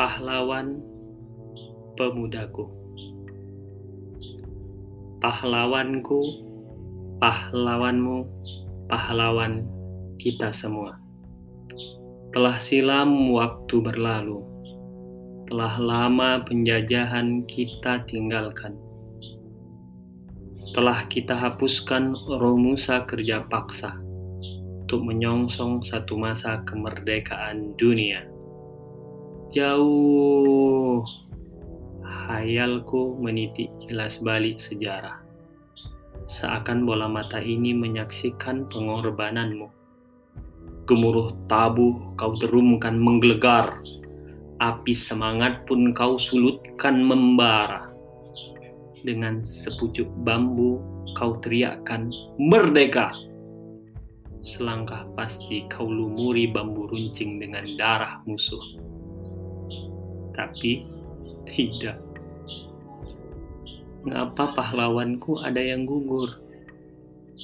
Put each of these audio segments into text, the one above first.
pahlawan pemudaku. Pahlawanku, pahlawanmu, pahlawan kita semua. Telah silam waktu berlalu, telah lama penjajahan kita tinggalkan. Telah kita hapuskan romusa kerja paksa untuk menyongsong satu masa kemerdekaan dunia. Jauh hayalku meniti jelas balik sejarah. Seakan bola mata ini menyaksikan pengorbananmu. Gemuruh tabuh kau derumkan menggelegar. Api semangat pun kau sulutkan membara. Dengan sepucuk bambu kau teriakkan merdeka. Selangkah pasti kau lumuri bambu runcing dengan darah musuh tapi tidak. Mengapa pahlawanku ada yang gugur?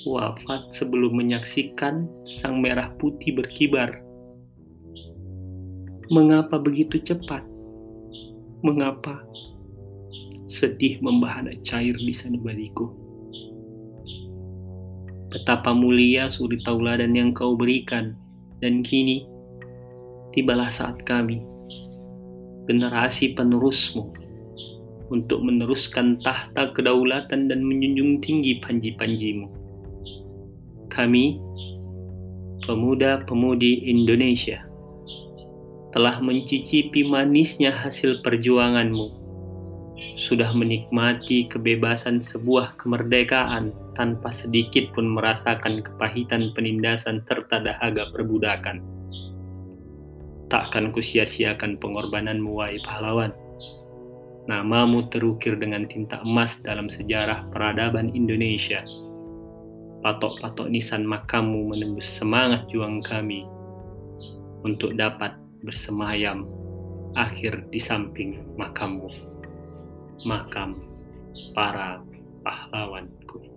Wafat sebelum menyaksikan sang merah putih berkibar. Mengapa begitu cepat? Mengapa sedih membahana cair di sanubariku? Betapa mulia suri tauladan yang kau berikan, dan kini tibalah saat kami generasi penerusmu untuk meneruskan tahta kedaulatan dan menjunjung tinggi panji-panjimu. Kami, pemuda-pemudi Indonesia, telah mencicipi manisnya hasil perjuanganmu, sudah menikmati kebebasan sebuah kemerdekaan tanpa sedikit pun merasakan kepahitan penindasan serta dahaga perbudakan Takkan kusia-siakan pengorbananmu, wahai pahlawan. Namamu terukir dengan tinta emas dalam sejarah peradaban Indonesia. Patok-patok nisan makammu menembus semangat juang kami untuk dapat bersemayam akhir di samping makammu. Makam para pahlawanku.